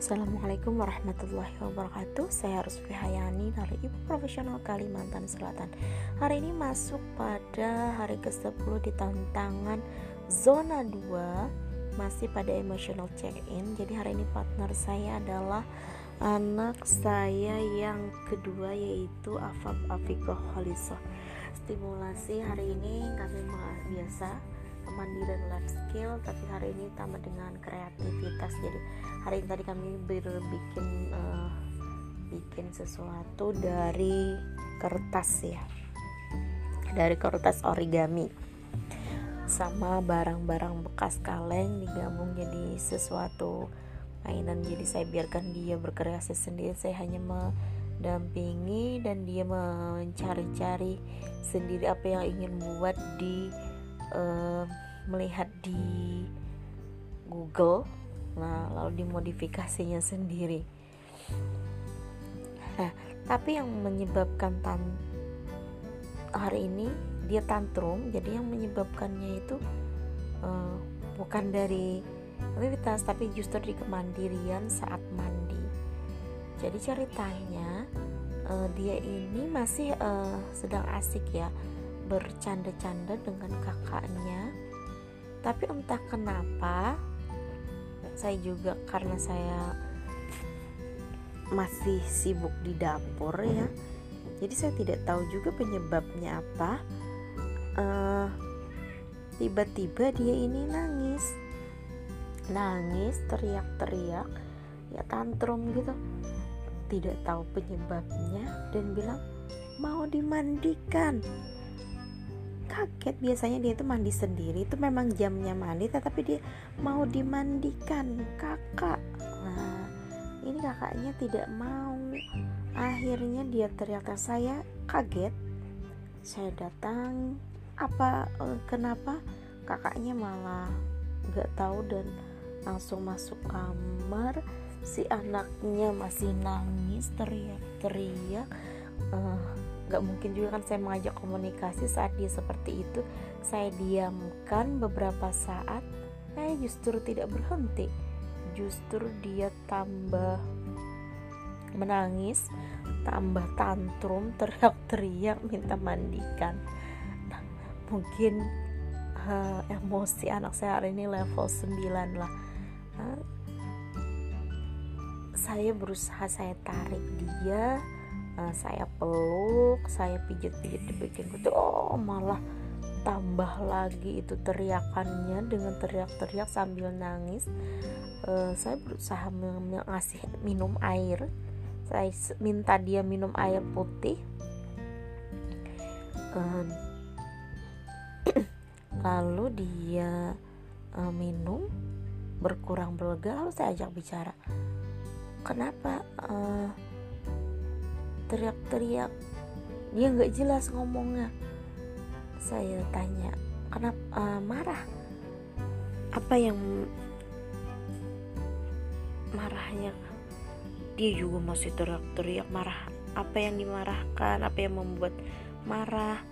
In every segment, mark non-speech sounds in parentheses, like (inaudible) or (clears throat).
Assalamualaikum warahmatullahi wabarakatuh. Saya harus Hayani dari Ibu Profesional Kalimantan Selatan. Hari ini masuk pada hari ke-10 di tantangan zona 2 Masih pada emotional check-in. Jadi hari ini partner saya adalah anak saya yang kedua yaitu Afab Afikoh Holiso Stimulasi hari ini kami biasa kemandirian life skill tapi hari ini tambah dengan kreativitas. Jadi hari ini tadi kami berbikin uh, bikin sesuatu dari kertas ya. Dari kertas origami. Sama barang-barang bekas kaleng digabung jadi sesuatu mainan. Jadi saya biarkan dia berkreasi sendiri. Saya hanya mendampingi dan dia mencari-cari sendiri apa yang ingin buat di melihat di Google nah lalu dimodifikasinya sendiri. Nah tapi yang menyebabkan tan hari ini dia tantrum jadi yang menyebabkannya itu uh, bukan dari aktivitas tapi justru di kemandirian saat mandi. Jadi ceritanya uh, dia ini masih uh, sedang asik ya bercanda-canda dengan kakaknya. Tapi entah kenapa saya juga karena saya masih sibuk di dapur ya jadi saya tidak tahu juga penyebabnya apa. Uh, tiba-tiba dia ini nangis. Nangis teriak-teriak ya tantrum gitu. Tidak tahu penyebabnya dan bilang mau dimandikan kaget. Biasanya dia itu mandi sendiri. Itu memang jamnya mandi tetapi dia mau dimandikan. Kakak. Nah ini kakaknya tidak mau. Akhirnya dia teriak saya kaget. Saya datang. Apa eh, kenapa? Kakaknya malah nggak tahu dan langsung masuk kamar. Si anaknya masih nangis teriak-teriak. Uh, Gak mungkin juga kan saya mengajak komunikasi saat dia seperti itu. Saya diamkan beberapa saat, eh justru tidak berhenti. Justru dia tambah menangis, tambah tantrum, (laughs) teriak-teriak minta mandikan. Nah, mungkin uh, emosi anak saya hari ini level 9 lah. Uh, saya berusaha saya tarik dia uh, saya peluk saya pijit-pijit di bagian kutu oh malah tambah lagi itu teriakannya dengan teriak-teriak sambil nangis. Uh, saya berusaha mengasih minum air. Saya minta dia minum air putih. Uh, (clears throat) lalu dia uh, minum berkurang berlega lalu saya ajak bicara kenapa uh, teriak-teriak. Dia nggak jelas ngomongnya. Saya tanya kenapa uh, marah? Apa yang marahnya? Dia juga masih teriak-teriak marah apa yang dimarahkan? Apa yang membuat marah?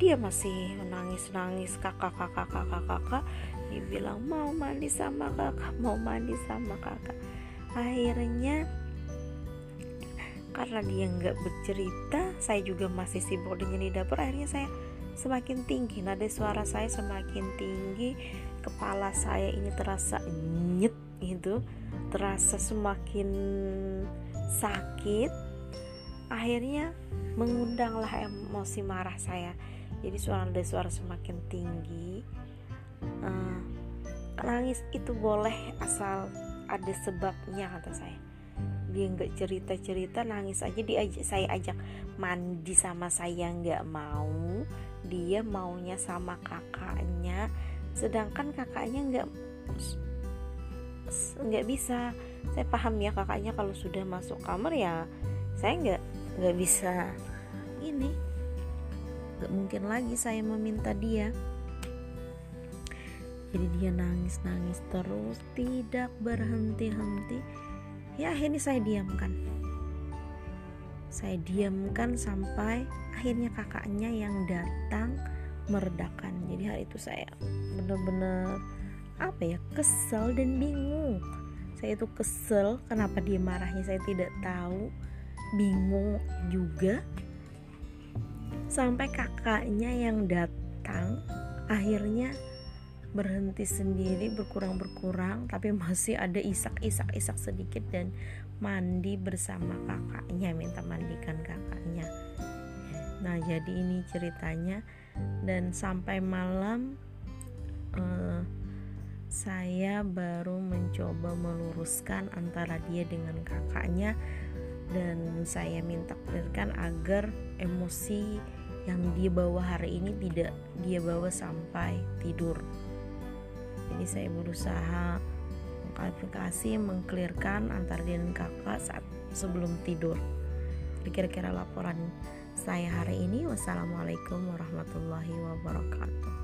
Dia masih nangis-nangis kakak kakak kakak kakak dia bilang mau mandi sama kakak mau mandi sama kakak. Akhirnya karena dia nggak bercerita saya juga masih sibuk dengan di dapur akhirnya saya semakin tinggi. Nada suara saya semakin tinggi kepala saya ini terasa nyet gitu terasa semakin sakit. Akhirnya mengundanglah emosi marah saya. Jadi suara nada suara semakin tinggi uh, nangis itu boleh asal ada sebabnya kata saya dia nggak cerita cerita nangis aja dia saya ajak mandi sama saya nggak mau dia maunya sama kakaknya sedangkan kakaknya nggak nggak bisa. Saya paham ya kakaknya kalau sudah masuk kamar ya saya nggak nggak bisa ini. Nggak mungkin lagi saya meminta dia. Jadi dia nangis nangis terus tidak berhenti henti ya akhirnya saya diamkan. Saya diamkan sampai akhirnya kakaknya yang datang meredakan. Jadi hari itu saya benar-benar apa ya kesel dan bingung. Saya itu kesel kenapa dia marahnya saya tidak tahu. Bingung juga. Sampai kakaknya yang datang akhirnya berhenti sendiri berkurang-berkurang tapi masih ada isak-isak-isak sedikit dan mandi bersama kakaknya minta mandikan kakaknya. Nah jadi ini ceritanya. Dan sampai malam uh, saya baru mencoba meluruskan antara dia dengan kakaknya. Dan saya minta clearkan agar emosi yang dia bawa hari ini tidak dia bawa sampai tidur jadi saya berusaha mengklarifikasi mengklirkan antara dia dan kakak saat sebelum tidur. Kira-kira laporan saya hari ini wassalamualaikum warahmatullahi wabarakatuh